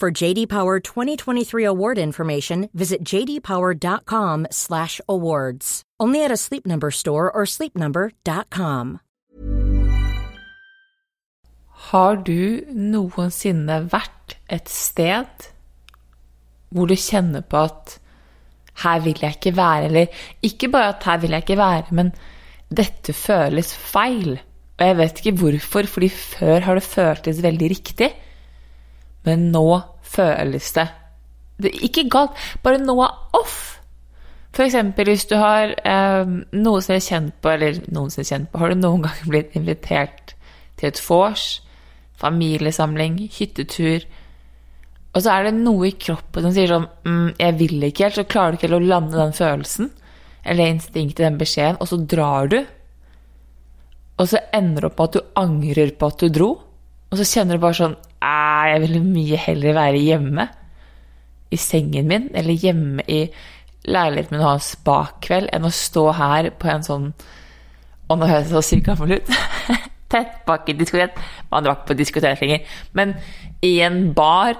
For JD Power 2023 award information, visit jdpower.com/awards. Only at a Sleep Number store or sleepnumber.com. Har du noensinne vært et sted hvor du kjenner på at her vil jeg ikke være, eller ikke bare at her vil jeg ikke være, men dette føles feil. Og jeg vet ikke hvorfor, fordi før har det føltes veldig riktig, men nå føles det, det Ikke galt, bare noe er off. Eksempel hvis du har eh, noe som er kjent på, eller noen som er kjent på, har du noen gang blitt invitert til et vors, familiesamling, hyttetur, og så er det noe i kroppen som sier sånn mm, 'Jeg vil ikke helt', så klarer du ikke helt å lande den følelsen, eller instinktet, den beskjeden, og så drar du. Og så ender det opp med at du angrer på at du dro, og så kjenner du bare sånn 'Æ, jeg ville mye heller være hjemme', i sengen min, eller hjemme i leiligheten min og ha en spakveld, enn å stå her på en sånn Og nå høres jeg så sykt gammel ut. Tettpakkediskotek. Man drakk på diskotek lenger. Men i en bar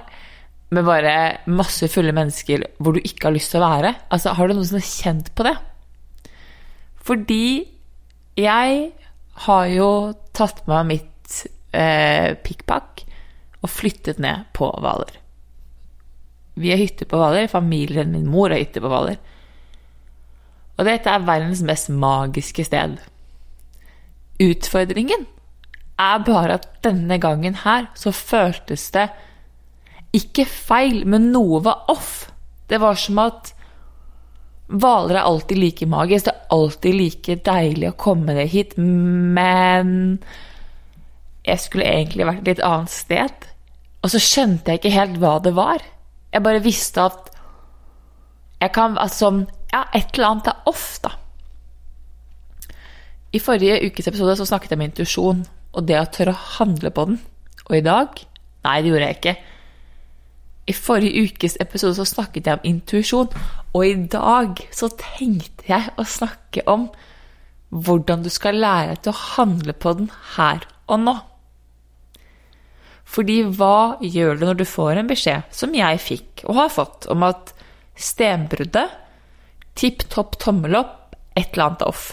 med bare masse fulle mennesker hvor du ikke har lyst til å være. Altså, har du noen som har kjent på det? Fordi jeg har jo tatt med meg mitt eh, pikkpakk og flyttet ned på Hvaler. Vi har hytte på Hvaler. Familien min mor har hytte på Hvaler. Og dette er verdens mest magiske sted. Utfordringen er bare at denne gangen her så føltes det ikke feil, men noe var off. Det var som at Hvaler er alltid like magisk, det er alltid like deilig å komme ned hit, men jeg skulle egentlig vært et litt annet sted. Og så skjønte jeg ikke helt hva det var. Jeg bare visste at jeg kan Altså, ja, et eller annet er off, da. I forrige ukes episode så snakket jeg med intuisjon og det å tørre å handle på den. Og i dag Nei, det gjorde jeg ikke. I forrige ukes episode så snakket jeg om intuisjon, og i dag så tenkte jeg å snakke om hvordan du skal lære deg til å handle på den her og nå. Fordi hva gjør du når du får en beskjed, som jeg fikk og har fått, om at stenbruddet, tipp topp tommel opp, et eller annet off?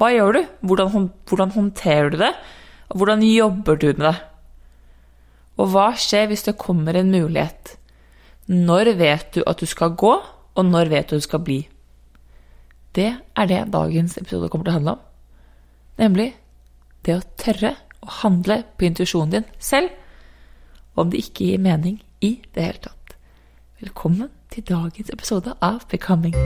Hva gjør du? Hvordan, hvordan håndterer du det? Og hvordan jobber du med det? Og hva skjer hvis det kommer en mulighet? Når vet du at du skal gå, og når vet du at du skal bli? Det er det dagens episode kommer til å handle om. Nemlig det å tørre å handle på intuisjonen din selv, om det ikke gir mening i det hele tatt. Velkommen til dagens episode av Becoming.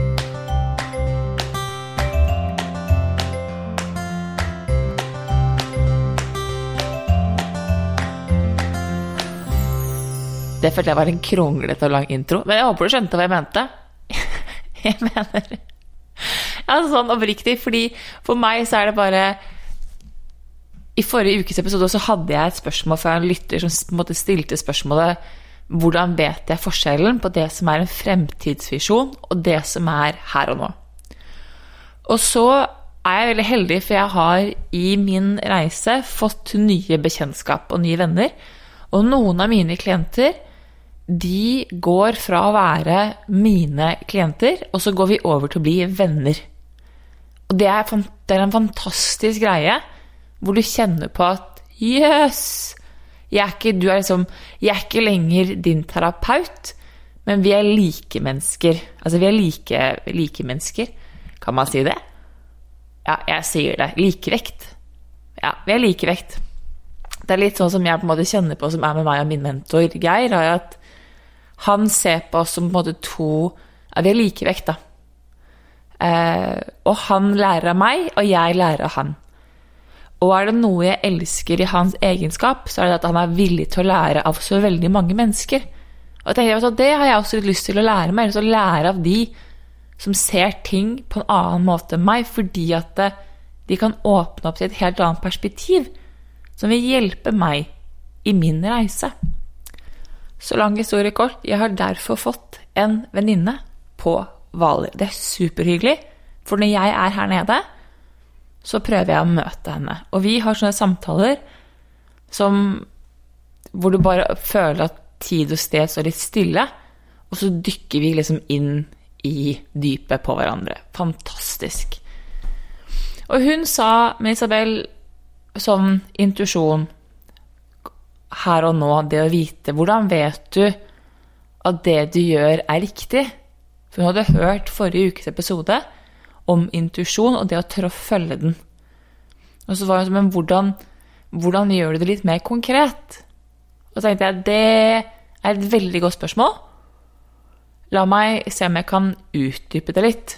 Det følte jeg var en kronglete og lang intro, men jeg håper du skjønte hva jeg mente. Jeg mener ja, sånn oppriktig, fordi for meg så er det bare I forrige ukes episode så hadde jeg et spørsmål fra en lytter som på en måte stilte spørsmålet hvordan vet jeg forskjellen på det som er en fremtidsvisjon, og det som er her og nå? Og så er jeg veldig heldig, for jeg har i min reise fått nye bekjentskap og nye venner. Og noen av mine klienter de går fra å være mine klienter, og så går vi over til å bli venner. Og det er, en fantastisk greie hvor du kjenner på at Jøss! Yes, jeg liksom, jeg er ikke lenger din terapeut, men vi er like mennesker. Altså, vi er like, mennesker. Kan man si det? Ja, jeg sier det. Likevekt. Ja, vi er likevekt. Det er litt sånn som jeg på en måte kjenner på, som er med meg og min mentor Geir, er at han ser på oss som på en måte to Ja, vi er likevekt, da. Eh, og han lærer av meg, og jeg lærer av han. Og er det noe jeg elsker i hans egenskap, så er det at han er villig til å lære av så veldig mange mennesker. Og jeg tenker at Det har jeg også litt lyst til å lære meg. Å lære av de som ser ting på en annen måte enn meg, fordi at de kan åpne opp til et helt annet perspektiv, som vil hjelpe meg i min reise. Så lang historie kort, jeg har derfor fått en venninne på Hvaler. Det er superhyggelig, for når jeg er her nede, så prøver jeg å møte henne. Og vi har sånne samtaler som hvor du bare føler at tid og sted står litt stille, og så dykker vi liksom inn i dypet på hverandre. Fantastisk. Og hun sa med Isabel sånn intuisjon her og nå, det å vite Hvordan vet du at det du gjør, er riktig? For hun hadde hørt forrige ukes episode om intuisjon og det å tørre å følge den. Og så var hun sånn Men hvordan, hvordan gjør du det litt mer konkret? Og så tenkte jeg det er et veldig godt spørsmål. La meg se om jeg kan utdype det litt.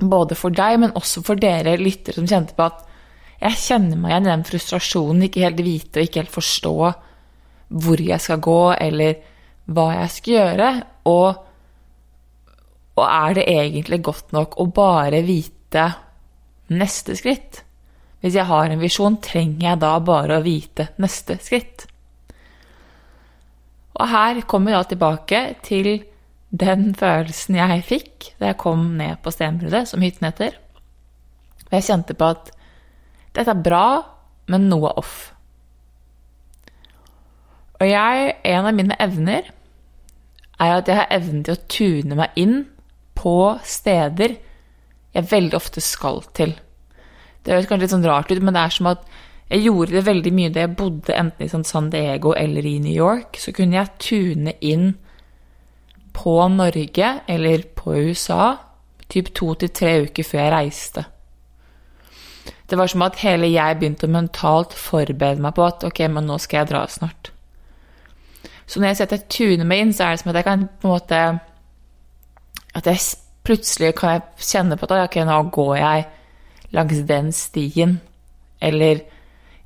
Både for deg, men også for dere lyttere som kjente på at jeg kjenner meg igjen i den frustrasjonen, ikke helt vite og ikke helt forstå hvor jeg skal gå, eller hva jeg skal gjøre. Og, og er det egentlig godt nok å bare vite neste skritt? Hvis jeg har en visjon, trenger jeg da bare å vite neste skritt? Og her kommer da tilbake til den følelsen jeg fikk da jeg kom ned på Stenbruddet, som hytten heter. Og jeg kjente på at dette er bra, men noe off. Og jeg, en av mine evner er at jeg har evnen til å tune meg inn på steder jeg veldig ofte skal til. Det høres kanskje litt sånn rart ut, men det er som at jeg gjorde det veldig mye da jeg bodde enten i sånn San Diego eller i New York. Så kunne jeg tune inn på Norge eller på USA typ to til tre uker før jeg reiste. Det var som at hele jeg begynte å mentalt forberede meg på at ok, men nå skal jeg dra snart. Så når jeg setter tunet meg inn, så er det som at jeg kan på en måte At jeg plutselig kan jeg kjenne på at ok, nå går jeg langs den stien. Eller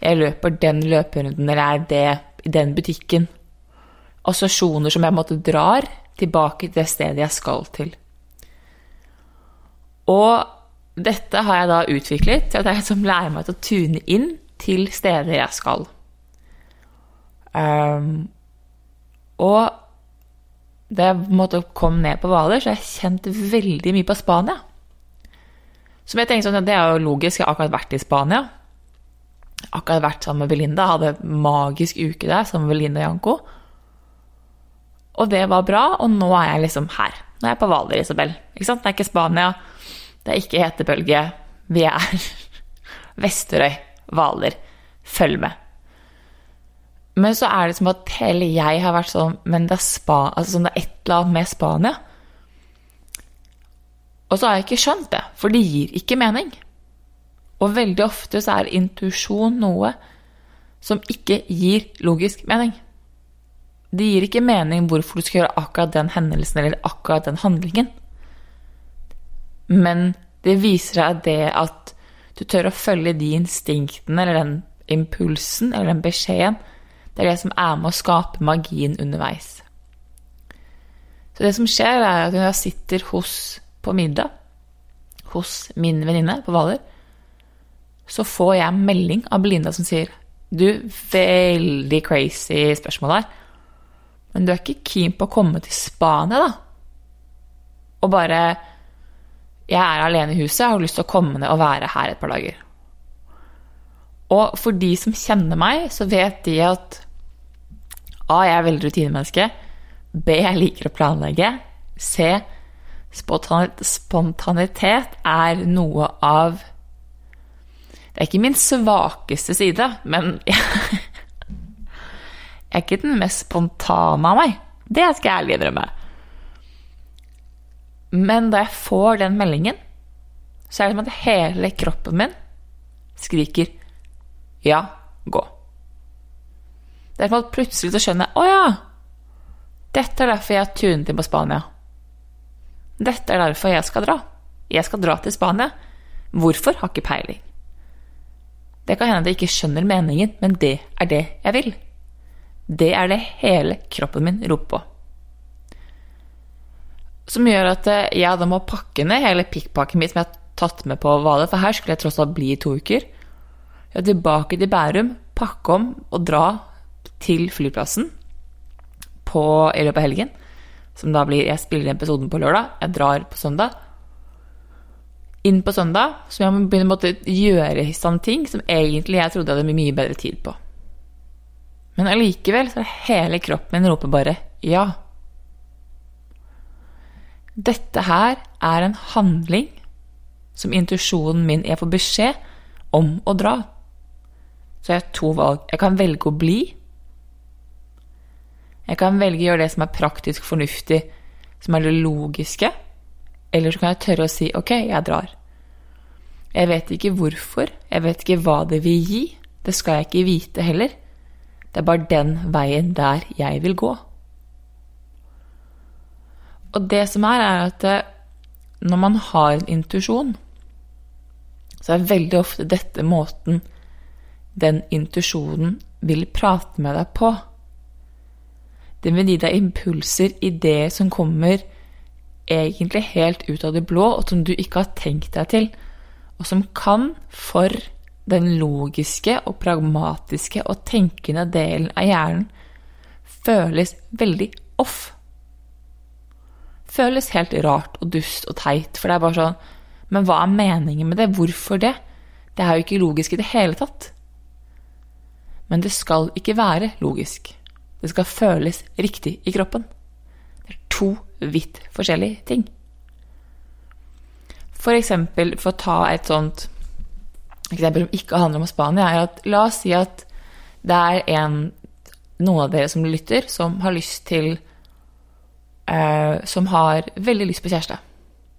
jeg løper den løperunden, eller er det i den butikken. Assosiasjoner som jeg måtte drar tilbake til det stedet jeg skal til. Og dette har jeg da utviklet til at jeg som lærer meg til å tune inn til steder jeg skal. Um, og da jeg måtte komme ned på Hvaler, så har jeg kjent veldig mye på Spania. Som jeg tenkte sånn, Det er jo logisk, jeg har akkurat vært i Spania. Akkurat vært sammen med Belinda, hadde en magisk uke der sammen med Belinda Janko. Og det var bra, og nå er jeg liksom her. Nå er jeg på Hvaler, Isabel. Ikke sant? Det er ikke Spania, det er ikke hetebølge. Vi er Vesterøy, Hvaler. Følg med. Men så er det som at hele jeg har vært sånn Men det er spa, altså sånn det er et eller annet med Spania. Og så har jeg ikke skjønt det, for det gir ikke mening. Og veldig ofte så er intuisjon noe som ikke gir logisk mening. Det gir ikke mening hvorfor du skal gjøre akkurat den hendelsen eller akkurat den handlingen. Men det viser deg det at du tør å følge de instinktene eller den impulsen eller den beskjeden. Det er det som er med å skape magien underveis. Så det som skjer, er at jeg sitter hos, på middag hos min venninne på Hvaler, så får jeg melding av Belinda som sier Du, veldig crazy spørsmål her. Men du er ikke keen på å komme til Spania, da? Og bare Jeg er alene i huset, jeg har lyst til å komme ned og være her et par dager. Og for de som kjenner meg, så vet de at A. Jeg er veldig rutinemenneske. B. Jeg liker å planlegge. C. Spontanitet er noe av Det er ikke min svakeste side, men jeg, jeg er ikke den mest spontane av meg. Det skal jeg ærlig innrømme. Men da jeg får den meldingen, så er det som at hele kroppen min skriker ja, gå. Det er som at plutselig så skjønner jeg å ja, dette er derfor jeg har tunet inn på Spania. Dette er derfor jeg skal dra. Jeg skal dra til Spania. Hvorfor? Har ikke peiling. Det kan hende at jeg ikke skjønner meningen, men det er det jeg vil. Det er det hele kroppen min roper på. Som gjør at eh, jeg da må pakke ned hele pikkpakken min som jeg har tatt med på Hvaler, for her skulle jeg tross alt bli i to uker. Jeg er tilbake til Bærum, pakke om og dra til flyplassen på, i løpet av helgen. Som da blir Jeg spiller episoden på lørdag, jeg drar på søndag. Inn på søndag, så jeg må begynne å gjøre sånne ting som egentlig jeg trodde jeg hadde mye bedre tid på. Men allikevel så er hele kroppen min roper bare ja. Dette her er en handling som intuisjonen min Jeg får beskjed om å dra. Så jeg har to valg. Jeg kan velge å bli. Jeg kan velge å gjøre det som er praktisk fornuftig, som er det logiske. Eller så kan jeg tørre å si ok, jeg drar. Jeg vet ikke hvorfor, jeg vet ikke hva det vil gi. Det skal jeg ikke vite heller. Det er bare den veien der jeg vil gå. Og det som er, er at eh, når man har en intuisjon, så er veldig ofte dette måten den intuisjonen vil prate med deg på. Den vil gi deg impulser, ideer som kommer egentlig helt ut av det blå, og som du ikke har tenkt deg til, og som kan, for den logiske og pragmatiske og tenkende delen av hjernen, føles veldig off føles helt rart og dust og teit. For det er bare sånn Men hva er meningen med det? Hvorfor det? Det er jo ikke logisk i det hele tatt. Men det skal ikke være logisk. Det skal føles riktig i kroppen. Det er to vidt forskjellige ting. For eksempel, for å ta et sånt eksempel som ikke handler om Spania, er at la oss si at det er en, noen av dere som lytter, som har lyst til eh, som har veldig lyst på kjæreste.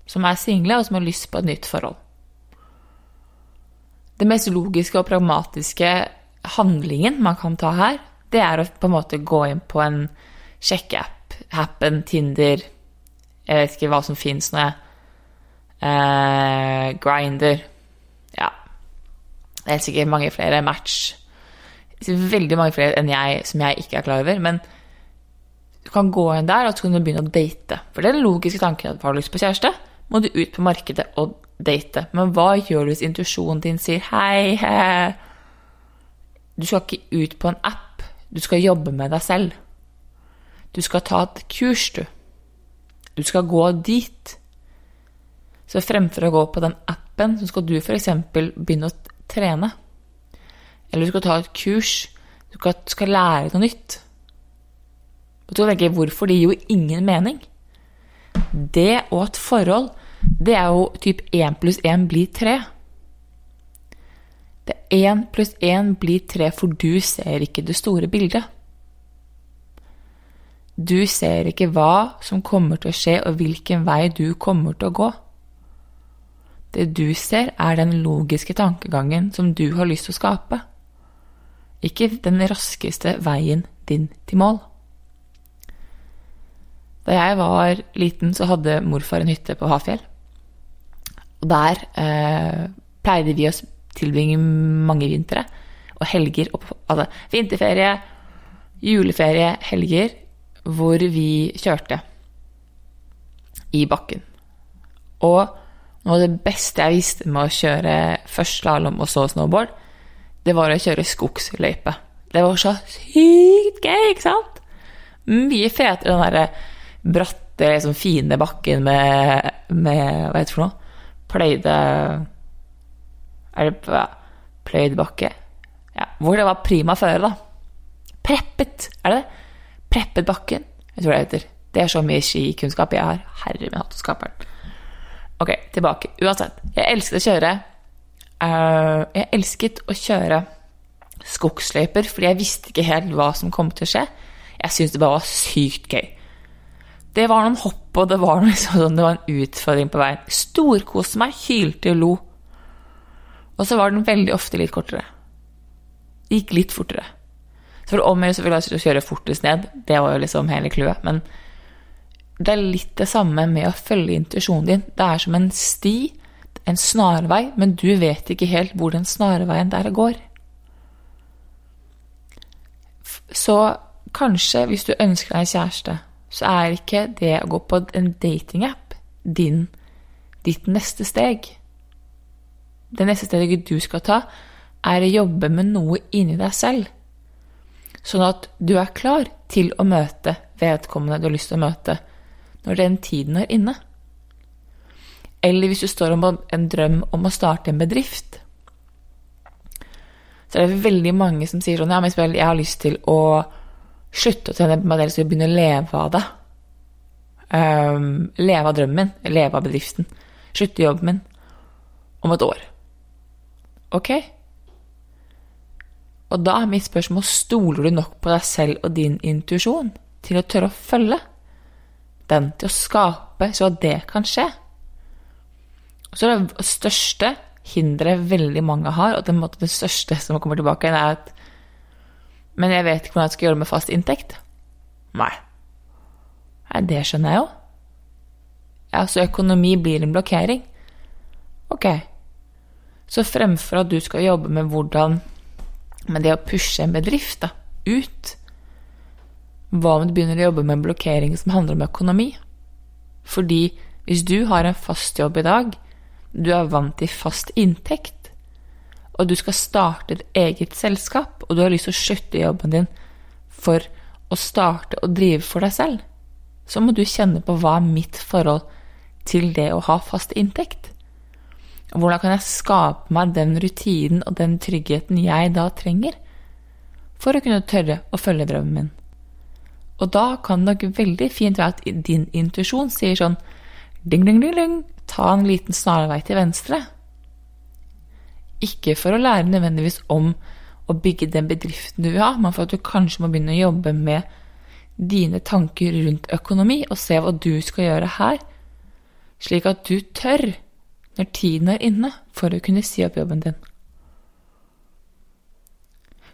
Som er single, og som har lyst på et nytt forhold. Det mest logiske og pragmatiske handlingen man kan ta her, det er å på en måte gå inn på en sjekkeapp, Happen, Tinder Jeg vet ikke hva som fins nå, jeg. Eh, Grinder. Ja. Det er sikkert mange flere. Match. Veldig mange flere enn jeg som jeg ikke er klar over. Men du kan gå inn der og så kan du begynne å date. For det er den logiske tanken at har du lyst på kjæreste, må du ut på markedet og date. Men hva gjør du hvis intuisjonen din sier hei, hei? Du skal ikke ut på en app. Du skal jobbe med deg selv. Du skal ta et kurs, du. Du skal gå dit. Så fremfor å gå på den appen, så skal du f.eks. begynne å trene. Eller du skal ta et kurs. Du skal lære noe nytt. Og så tenker jeg, hvorfor? Det gir jo ingen mening. Det og et forhold, det er jo typ 1 pluss 1 blir 3. Det 1 pluss 1 blir 3, for du ser ikke det store bildet. Du ser ikke hva som kommer til å skje, og hvilken vei du kommer til å gå. Det du ser, er den logiske tankegangen som du har lyst til å skape, ikke den raskeste veien din til mål. Da jeg var liten, så hadde morfar en hytte på Hafjell. Og der eh, pleide vi å tilbringe mange vintre og helger. Altså vinterferie, juleferie, helger hvor vi kjørte i bakken. Og noe av det beste jeg visste med å kjøre først slalåm og så snowboard, det var å kjøre skogsløype. Det var så sykt gøy, ikke sant? Mye fetere den derre bratte, liksom fine bakken med, med Hva heter det for noe? Pløyde Ja, pløyd bakke? Ja, hvor det var prima føre, da. Preppet, er det det? Preppet bakken? Jeg tror det heter. Det er så mye skikunnskap jeg har. Herre min hatt og skaperen. Ok, tilbake. Uansett. Jeg elsket å kjøre uh, Jeg elsket å kjøre skogsløyper fordi jeg visste ikke helt hva som kom til å skje. Jeg syntes det bare var sykt gøy. Det var noen hopp, og det var, noe sånn, det var en utfordring på veien. Storkoste meg, hylte og lo. Og så var den veldig ofte litt kortere. Gikk litt fortere. Så for om jeg så ville jeg kjøre fortest ned, det var jo liksom hele clouet. Men det er litt det samme med å følge intuisjonen din. Det er som en sti, en snarvei, men du vet ikke helt hvor den snarveien der går. Så kanskje, hvis du ønsker deg en kjæreste, så er ikke det å gå på en datingapp ditt neste steg. Det neste steget du skal ta, er å jobbe med noe inni deg selv. Sånn at du er klar til å møte vedkommende du har lyst til å møte, når den tiden er inne. Eller hvis du står om en drøm om å starte en bedrift. Så er det veldig mange som sier sånn Ja, men jeg har lyst til å slutte å trene på meg selv jeg begynne å leve av det. Um, leve av drømmen min, leve av bedriften. Slutte jobben min om et år. Ok? Og da er mitt spørsmål stoler du nok på deg selv og din intuisjon til å tørre å følge den, til å skape så at det kan skje? Og så er det største hinderet veldig mange har, og det, det største som kommer tilbake, er at Men jeg vet ikke hvordan jeg skal gjøre det med fast inntekt. Nei. Nei, det skjønner jeg jo. Ja, så økonomi blir en blokkering. Ok. Så fremfor at du skal jobbe med hvordan med det å pushe en bedrift da, ut Hva om du begynner å jobbe med en blokkering som handler om økonomi? Fordi hvis du har en fast jobb i dag, du er vant til fast inntekt, og du skal starte et eget selskap, og du har lyst til å slutte jobben din for å starte og drive for deg selv, så må du kjenne på hva er mitt forhold til det å ha fast inntekt. Hvordan kan jeg skape meg den rutinen og den tryggheten jeg da trenger for å kunne tørre å følge drømmen min? Og da kan det nok veldig fint være at din intuisjon sier sånn ding, ding, ding, ding, ta en liten snarvei til venstre. Ikke for å lære nødvendigvis om å bygge den bedriften du vil ha, men for at du kanskje må begynne å jobbe med dine tanker rundt økonomi og se hva du skal gjøre her, slik at du tør når tiden er inne for å kunne si opp jobben din.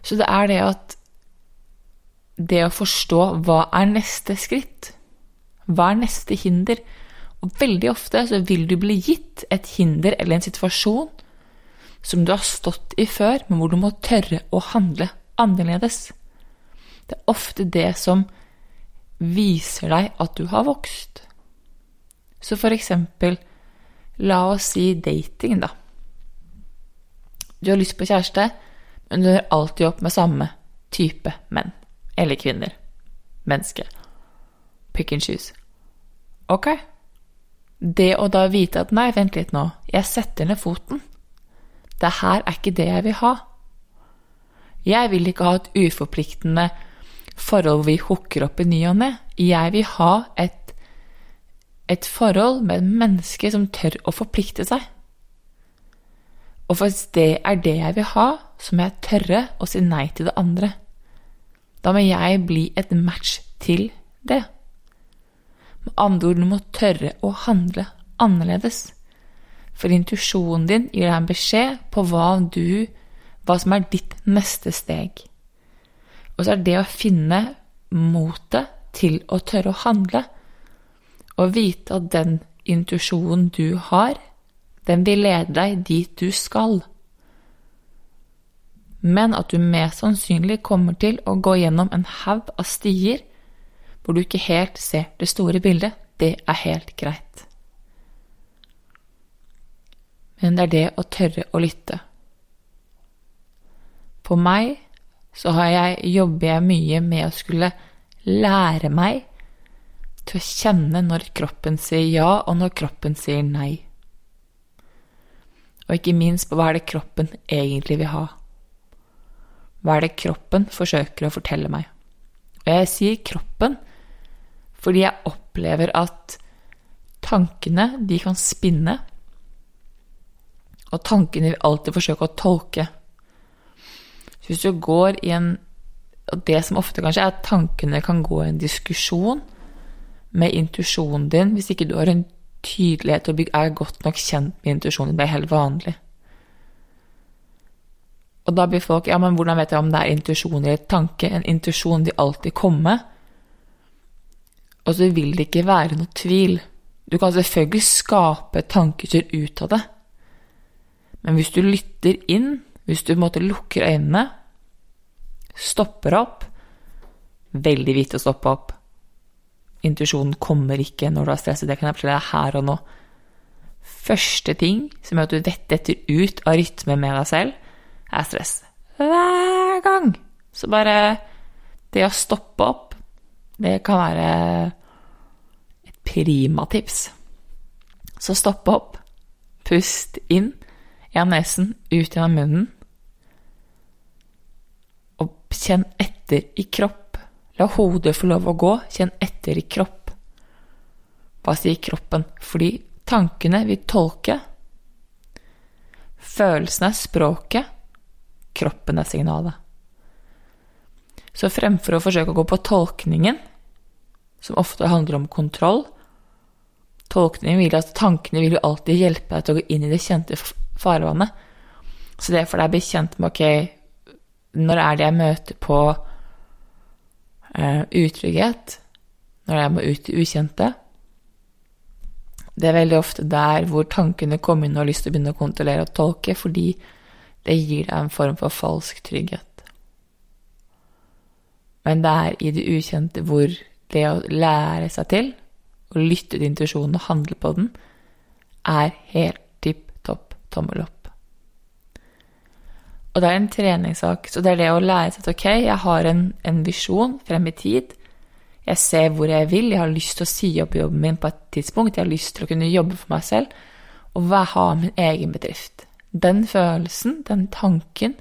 Så det er det at det å forstå hva er neste skritt, hva er neste hinder Og veldig ofte så vil du bli gitt et hinder eller en situasjon som du har stått i før, men hvor du må tørre å handle annerledes. Det er ofte det som viser deg at du har vokst. Så for eksempel La oss si dating, da. Du har lyst på kjæreste, men du ender alltid opp med samme type menn. Eller kvinner. Menneske. Pick and choose. Ok. Det å da vite at nei, vent litt nå, jeg setter ned foten. Det her er ikke det jeg vil ha. Jeg vil ikke ha et uforpliktende forhold hvor vi hooker opp i ny og ne. Jeg vil ha et et forhold med et menneske som tør å forplikte seg. Og hvis det er det jeg vil ha, så må jeg tørre å si nei til det andre. Da må jeg bli et match til det. Med andre ord, du må tørre å handle annerledes. For intuisjonen din gir deg en beskjed på hva du hva som er ditt neste steg. Og så er det å finne motet til å tørre å handle og vite at den intuisjonen du har, den vil lede deg dit du skal. Men at du mest sannsynlig kommer til å gå gjennom en haug av stier hvor du ikke helt ser det store bildet, det er helt greit. Men det er det å tørre å lytte. På meg så har jeg, jobber jeg mye med å skulle lære meg til å kjenne når kroppen sier ja, og når kroppen sier nei. Og ikke minst på hva er det kroppen egentlig vil ha. Hva er det kroppen forsøker å fortelle meg? Og jeg sier kroppen fordi jeg opplever at tankene, de kan spinne. Og tankene vil alltid forsøke å tolke. Hvis du går i en Og det som ofte kanskje er at tankene kan gå i en diskusjon med intuisjonen din hvis ikke du har en tydelighet og er godt nok kjent med intuisjonen. Det er helt vanlig. Og da blir folk Ja, men hvordan vet jeg om det er intuisjon eller tanke? En intuisjon vil alltid komme. Og så vil det ikke være noe tvil. Du kan selvfølgelig skape tanketur ut av det. Men hvis du lytter inn, hvis du på en måte lukker øynene, stopper opp Veldig viktig å stoppe opp. Intuisjonen kommer ikke når du er stresset, det kan jeg fortelle deg her og nå. Første ting som gjør at du detter ut av rytme med deg selv, er stress. Hver gang! Så bare Det å stoppe opp, det kan være et primatips. Så stopp opp. Pust inn gjennom nesen, ut gjennom munnen. Og kjenn etter i kropp. La hodet få lov å gå. Kjenn etter i kropp. Hva sier kroppen? Fordi tankene vil tolke. Følelsene er språket. Kroppen er signalet. Så fremfor å forsøke å gå på tolkningen, som ofte handler om kontroll Tolkningen vil at tankene vil jo alltid hjelpe deg til å gå inn i det kjente farvannet. Så det er for deg å bli kjent med ok, når er det jeg møter på utrygghet? Når jeg må ut i ukjente? Det er veldig ofte der hvor tankene kommer inn og har lyst til å begynne å kontrollere og tolke, fordi det gir deg en form for falsk trygghet. Men det er i det ukjente hvor det å lære seg til å lytte til intuisjonen og handle på den, er helt tipp topp tommel opp. Og det er en treningssak. Så det er det å lære seg at ok, jeg har en, en visjon frem i tid. Jeg ser hvor jeg vil. Jeg har lyst til å si opp jobben min på et tidspunkt. Jeg har lyst til å kunne jobbe for meg selv og ha min egen bedrift. Den følelsen, den tanken,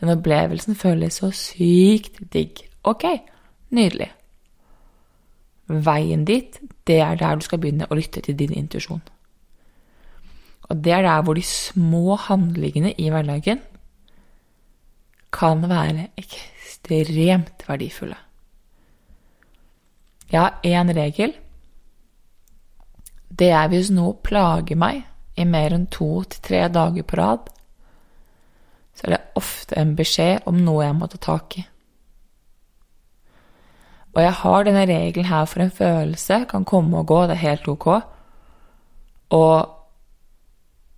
den opplevelsen føles så sykt digg. Ok, nydelig. Veien dit, det er der du skal begynne å lytte til din intuisjon. Og det er der hvor de små handlingene i hverdagen kan være ekstremt verdifulle. Jeg har én regel. Det er hvis noe plager meg i mer enn to til tre dager på rad, så er det ofte en beskjed om noe jeg må ta tak i. Og jeg har denne regelen her for en følelse kan komme og gå, det er helt ok. Og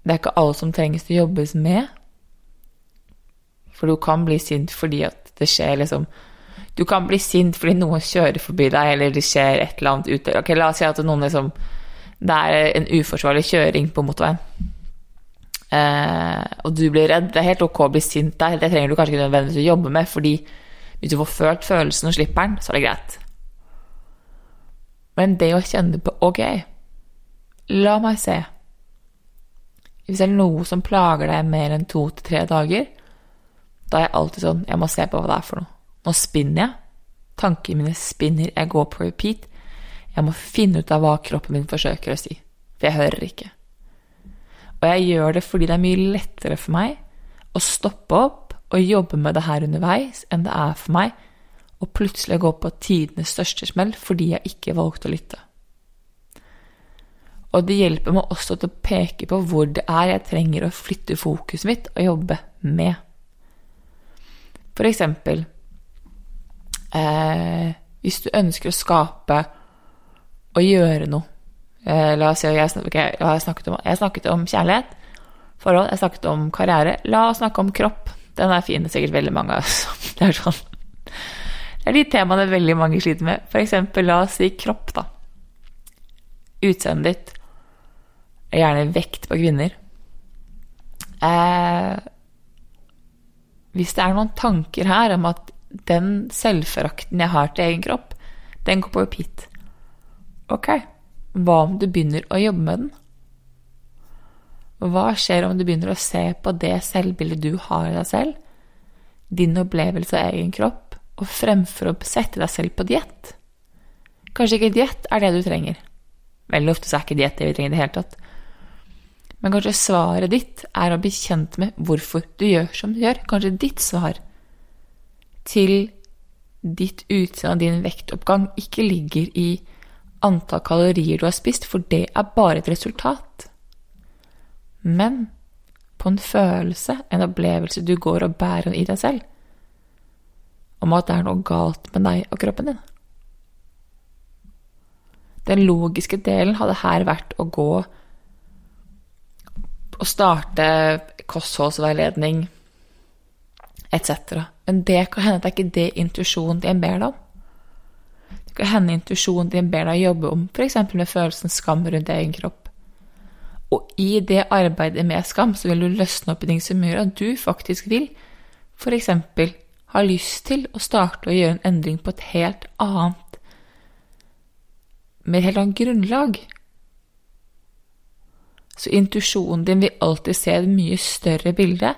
det er ikke alt som trengs å jobbes med. For du kan bli sint fordi at det skjer liksom Du kan bli sint fordi noen kjører forbi deg, eller det skjer et eller annet ute. Ok, La oss si at noen liksom Det er en uforsvarlig kjøring på motorveien. Eh, og du blir redd. Det er helt ok å bli sint der. Det trenger du kanskje ikke nødvendigvis å jobbe med, fordi hvis du får følt følelsen og slipper den, så er det greit. Men det å kjenne på Ok, la meg se. Hvis det er noe som plager deg mer enn to til tre dager, da er jeg alltid sånn Jeg må se på hva det er for noe. Nå spinner jeg. Tankene mine spinner. Jeg går på repeat. Jeg må finne ut av hva kroppen min forsøker å si. For jeg hører ikke. Og jeg gjør det fordi det er mye lettere for meg å stoppe opp og jobbe med det her underveis enn det er for meg å plutselig gå på tidenes største smell fordi jeg ikke valgte å lytte. Og det hjelper meg også til å peke på hvor det er jeg trenger å flytte fokuset mitt og jobbe med. For eksempel eh, hvis du ønsker å skape og gjøre noe eh, La oss si jeg, okay, jeg, snakket om, jeg snakket om kjærlighet, forhold, jeg snakket om karriere. La oss snakke om kropp. Den er fin, det er sikkert veldig mange av oss. Det er sånn Det er de temaene veldig mange sliter med. For eksempel, la oss si kropp, da. Utseendet ditt. Gjerne vekt på kvinner. Eh, hvis det er noen tanker her om at den selvforakten jeg har til egen kropp, Den går på repeat. Ok, hva om du begynner å jobbe med den? Hva skjer om du begynner å se på det selvbildet du har i deg selv, din opplevelse av egen kropp, og fremfor å sette deg selv på diett? Kanskje ikke diett er det du trenger. Veldig ofte så er ikke diett det vi trenger i det hele tatt. Men kanskje svaret ditt er å bli kjent med hvorfor du gjør som du gjør. Kanskje ditt svar til ditt utseende og din vektoppgang ikke ligger i antall kalorier du har spist, for det er bare et resultat. Men på en følelse, en opplevelse du går og bærer i deg selv, om at det er noe galt med deg og kroppen din. Den logiske delen hadde her vært å gå og starte kostholdsveiledning etc. Men det kan hende at det er ikke det intuisjonen din ber deg om. Det kan hende intuisjonen din ber deg jobbe om f.eks. med følelsen skam rundt egen kropp. Og i det arbeidet med skam så vil du løsne opp i ting som gjør at du faktisk vil f.eks. ha lyst til å starte å gjøre en endring på et helt annet med et helt annet grunnlag. Så intuisjonen din vil alltid se et mye større bilde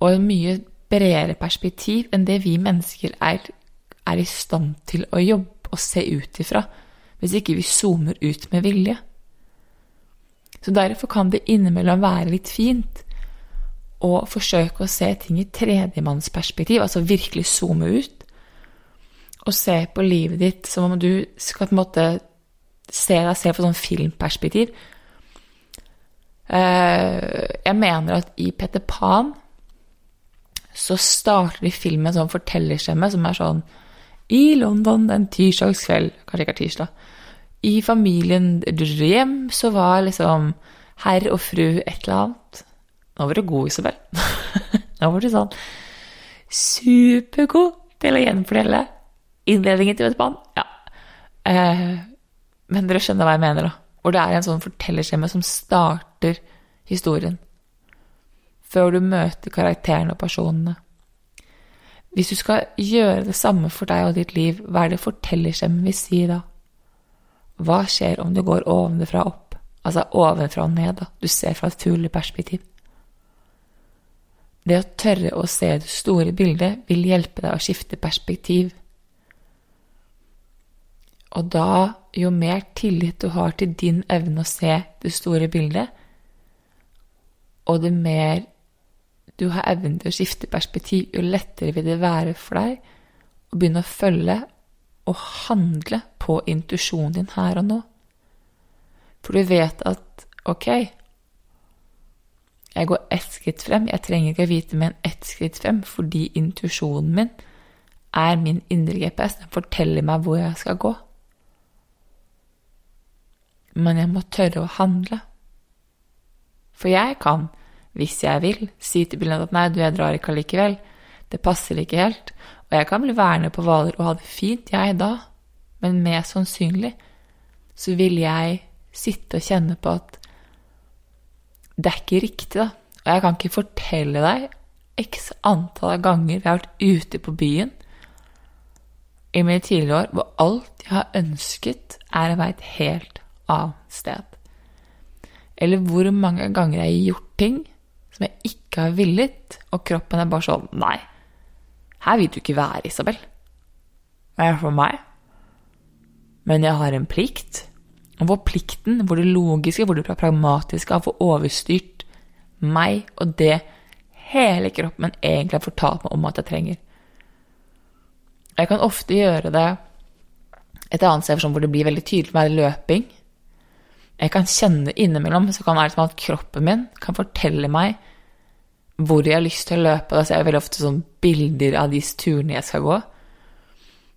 og et mye bredere perspektiv enn det vi mennesker er, er i stand til å jobbe og se ut ifra, hvis ikke vi zoomer ut med vilje. Så derfor kan det innimellom være litt fint å forsøke å se ting i tredjemannsperspektiv, altså virkelig zoome ut, og se på livet ditt som om du skal på en måte se deg selv fra sånn filmperspektiv. Eh, jeg mener at i Peter Pan så starter de filmen med sånn fortellerstemme som er sånn I London en tirsdagskveld Kanskje ikke er tirsdag. I familien Dream så var liksom herr og fru et eller annet. Nå var du god, Isabel. Nå var du sånn supergod til å gjenfortelle innledningen til Peter Pan. Ja. Eh, men dere skjønner hva jeg mener, da. Hvor det er en sånn fortellerstemme som starter historien. Før du møter karakterene og personene. Hvis du skal gjøre det samme for deg og ditt liv, hva er det fortellerstemmen vil si da? Hva skjer om du går ovenfra og opp? Altså ovenfra og ned, da. Du ser fra et fugleperspektiv. Det å tørre å se det store bildet vil hjelpe deg å skifte perspektiv. Og da, jo mer tillit du har til din evne å se det store bildet, og det mer du har evnen til å skifte perspektiv, jo lettere vil det være for deg å begynne å følge og handle på intuisjonen din her og nå. For du vet at ok, jeg går ett skritt frem, jeg trenger ikke å vite mer enn ett skritt frem, fordi intuisjonen min er min indre GPS, den forteller meg hvor jeg skal gå men jeg må tørre å handle. For jeg kan, hvis jeg vil, si til bilen at nei, du, jeg drar ikke allikevel, det passer ikke helt, og jeg kan bli værende på Hvaler og ha det fint, jeg da, men mest sannsynlig så vil jeg sitte og kjenne på at det er ikke riktig, da, og jeg kan ikke fortelle deg x antall ganger vi har vært ute på byen i mine tidligere år hvor alt jeg har ønsket, er å være et helt annet sted. Eller hvor mange ganger jeg har gjort ting som jeg ikke har villet, og kroppen er bare sånn Nei, her vil du ikke være, Isabel. Det er for meg. Men jeg har en plikt. Og hvor plikten, hvor det logiske, hvor det pragmatiske har fått overstyrt meg og det hele kroppen egentlig har fortalt meg om at jeg trenger. Jeg kan ofte gjøre det et annet sted hvor det blir veldig tydelig for meg, løping jeg kan kjenne innimellom, så kan det være som at kroppen min kan fortelle meg hvor jeg har lyst til å løpe. Da ser jeg veldig ofte sånn bilder av de turene jeg skal gå.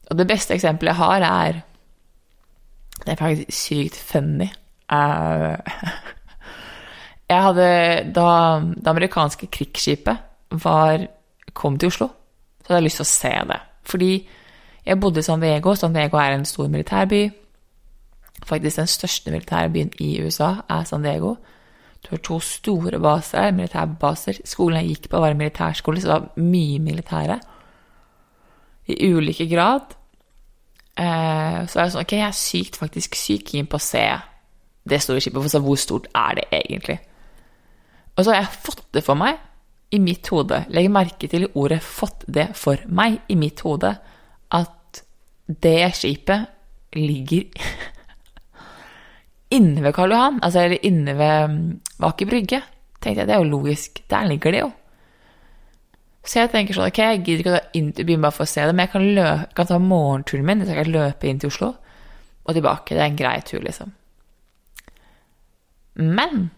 Og det beste eksempelet jeg har, er Det er faktisk sykt funny. Uh, jeg hadde Da det amerikanske krigsskipet var, kom til Oslo, så hadde jeg lyst til å se det. Fordi jeg bodde i San Diego. San Diego er en stor militærby. Faktisk den største militære byen i USA er San Diego. Du har to store baser, militærbaser. Skolen jeg gikk på, var en militærskole, så det var mye militære. I ulike grad. Eh, så er det sånn Ok, jeg er sykt, faktisk syk keen på å se det store skipet, for så hvor stort er det egentlig? Og så har jeg fått det for meg i mitt hode, legg merke til ordet 'fått det for meg' i mitt hode, at det skipet ligger inne ved Karl Johan, altså eller inne ved mm, Aker Brygge. Tenkte jeg, Det er jo logisk. Der ligger det jo. Så jeg tenker sånn, ok, jeg gidder ikke å ta inn til byen bare for å se det, men jeg kan, løpe, kan ta morgenturen min, så jeg kan løpe inn til Oslo og tilbake. Det er en grei tur, liksom. Men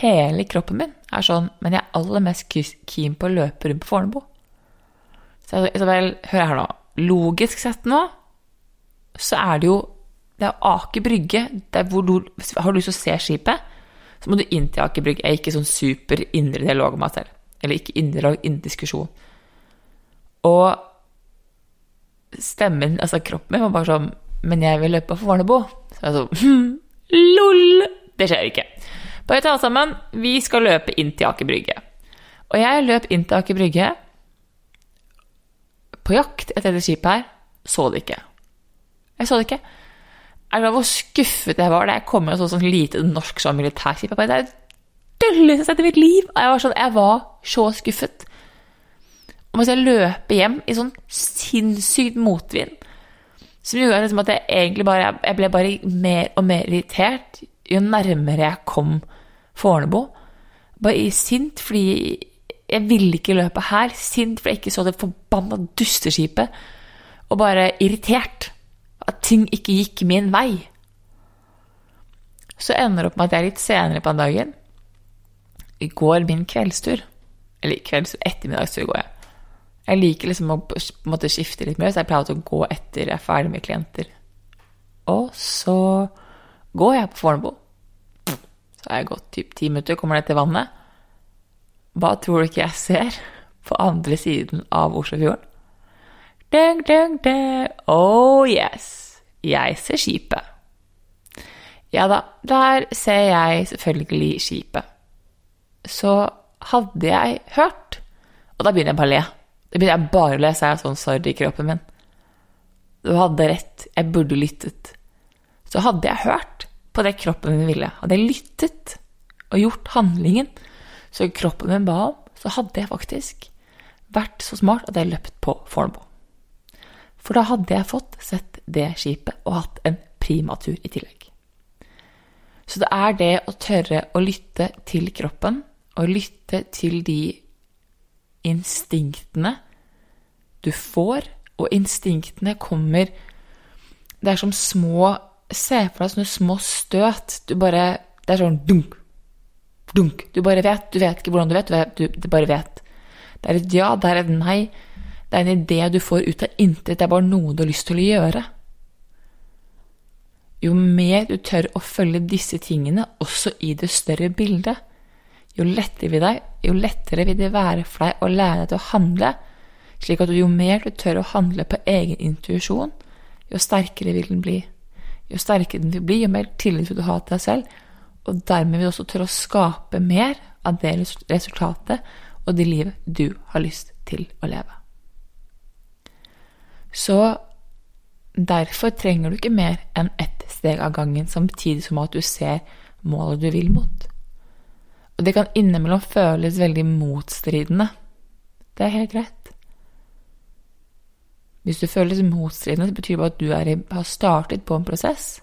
hele kroppen min er sånn Men jeg er aller mest keen på å løpe rundt på Fornebu. Så Isabel, hør her nå. Logisk sett nå så er det jo Det er Aker Brygge. Der hvor du har lyst til å se skipet, så må du inn til Aker Brygge. Jeg er ikke sånn super indre dialog med meg selv. Eller ikke indre dialog, indre diskusjon. Og stemmen, altså kroppen min, var bare sånn Men jeg vil løpe for Fornebu. Så jeg sånn hm, LOL! Det skjer ikke. Bare ta oss sammen. Vi skal løpe inn til Aker Brygge. Og jeg løp inn til Aker Brygge på jakt etter dette skipet her. Så det ikke. Jeg så det ikke. Er glad hvor skuffet jeg var da jeg kom med og så sånn lite norsk sånn militærskip. Det er det dølleste jeg har sett i mitt liv! Jeg var, sånn, jeg var så skuffet. Og mens jeg løper hjem i sånn sinnssykt motvind, som gjorde liksom at jeg egentlig bare Jeg ble bare mer og mer irritert jo nærmere jeg kom Fornebu. Bare sint fordi jeg ville ikke løpe her. Sint fordi jeg ikke så det forbanna dusteskipet. Og bare irritert. At ting ikke gikk min vei. Så ender det opp med at jeg litt senere på dagen går min kveldstur. Eller kvelds- ettermiddagstur går jeg. Jeg liker liksom å måtte skifte litt mer, så jeg pleier å gå etter jeg er ferdig med klienter. Og så går jeg på Fornebu. Så har jeg gått typ ti minutter, kommer ned til vannet. Hva tror du ikke jeg ser på andre siden av Oslofjorden? Ding, ding, ding. Oh yes, jeg ser skipet. Ja da, der ser jeg selvfølgelig skipet. Så hadde jeg hørt Og da begynner jeg bare å le. Da begynner jeg bare å le, så er jeg sånn sorry i kroppen min. Du hadde rett, jeg burde lyttet. Så hadde jeg hørt på det kroppen min ville, hadde jeg lyttet og gjort handlingen som kroppen min ba om, så hadde jeg faktisk vært så smart at jeg løpt på Fornebu. For da hadde jeg fått sett det skipet og hatt en primatur i tillegg. Så det er det å tørre å lytte til kroppen, og lytte til de instinktene du får, og instinktene kommer Det er som små Se for deg sånne små støt. Du bare Det er sånn dunk, dunk. Du bare vet. Du vet ikke hvordan du vet, du, vet, du, bare vet. Det er et ja, det er et nei. Det er en idé du får ut av intet. Det er bare noe du har lyst til å gjøre. Jo mer du tør å følge disse tingene, også i det større bildet, jo lettere vil, deg, jo lettere vil det være for deg å lære deg til å handle, slik at jo mer du tør å handle på egen intuisjon, jo sterkere vil den bli. Jo sterkere den vil bli, jo mer tillit vil du ha til deg selv, og dermed vil du også tørre å skape mer av det resultatet og det livet du har lyst til å leve. Så derfor trenger du ikke mer enn ett steg av gangen, samtidig som at du ser målet du vil mot. Og det kan innimellom føles veldig motstridende. Det er helt greit. Hvis du føles motstridende, så betyr det bare at du er, har startet på en prosess,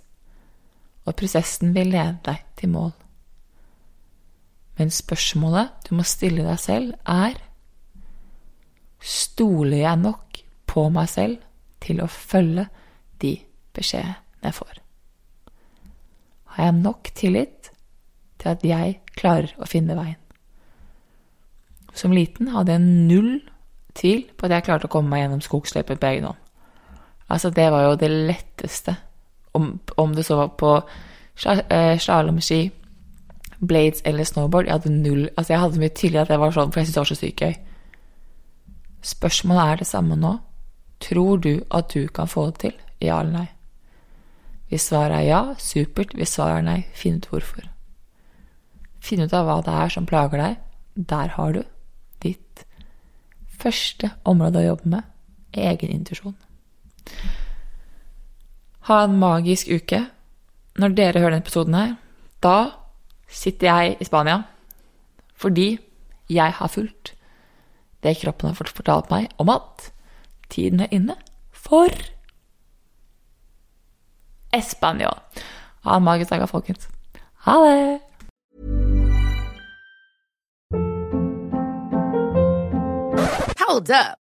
og prosessen vil lede deg til mål. Men spørsmålet du må stille deg selv, er Stoler jeg nok på meg selv til å følge de beskjedene jeg får? Har jeg nok tillit til at jeg klarer å finne veien. Som liten hadde jeg null tvil på at jeg klarte å komme meg gjennom skogsløyper på egen hånd. Altså, det var jo det letteste. Om, om det så var på eh, slalåmski, blades eller snowboard. Jeg hadde null Altså, jeg hadde mye tillit at jeg var sånn, for jeg syntes det var så sykt gøy. Spørsmålet er det samme nå. Tror du at du kan få det til? Ja eller nei? Hvis svaret er ja, supert. Hvis svaret er nei, finn ut hvorfor. Finn ut av hva det er som plager deg. Der har du ditt første område å jobbe med egen intuisjon. Ha en magisk uke. Når dere hører denne episoden her, da sitter jeg i Spania fordi jeg har fulgt det kroppen har fortalt meg om at tiden er inne for Espanol. Ha en magisk dag, folkens. Ha det! Hold up.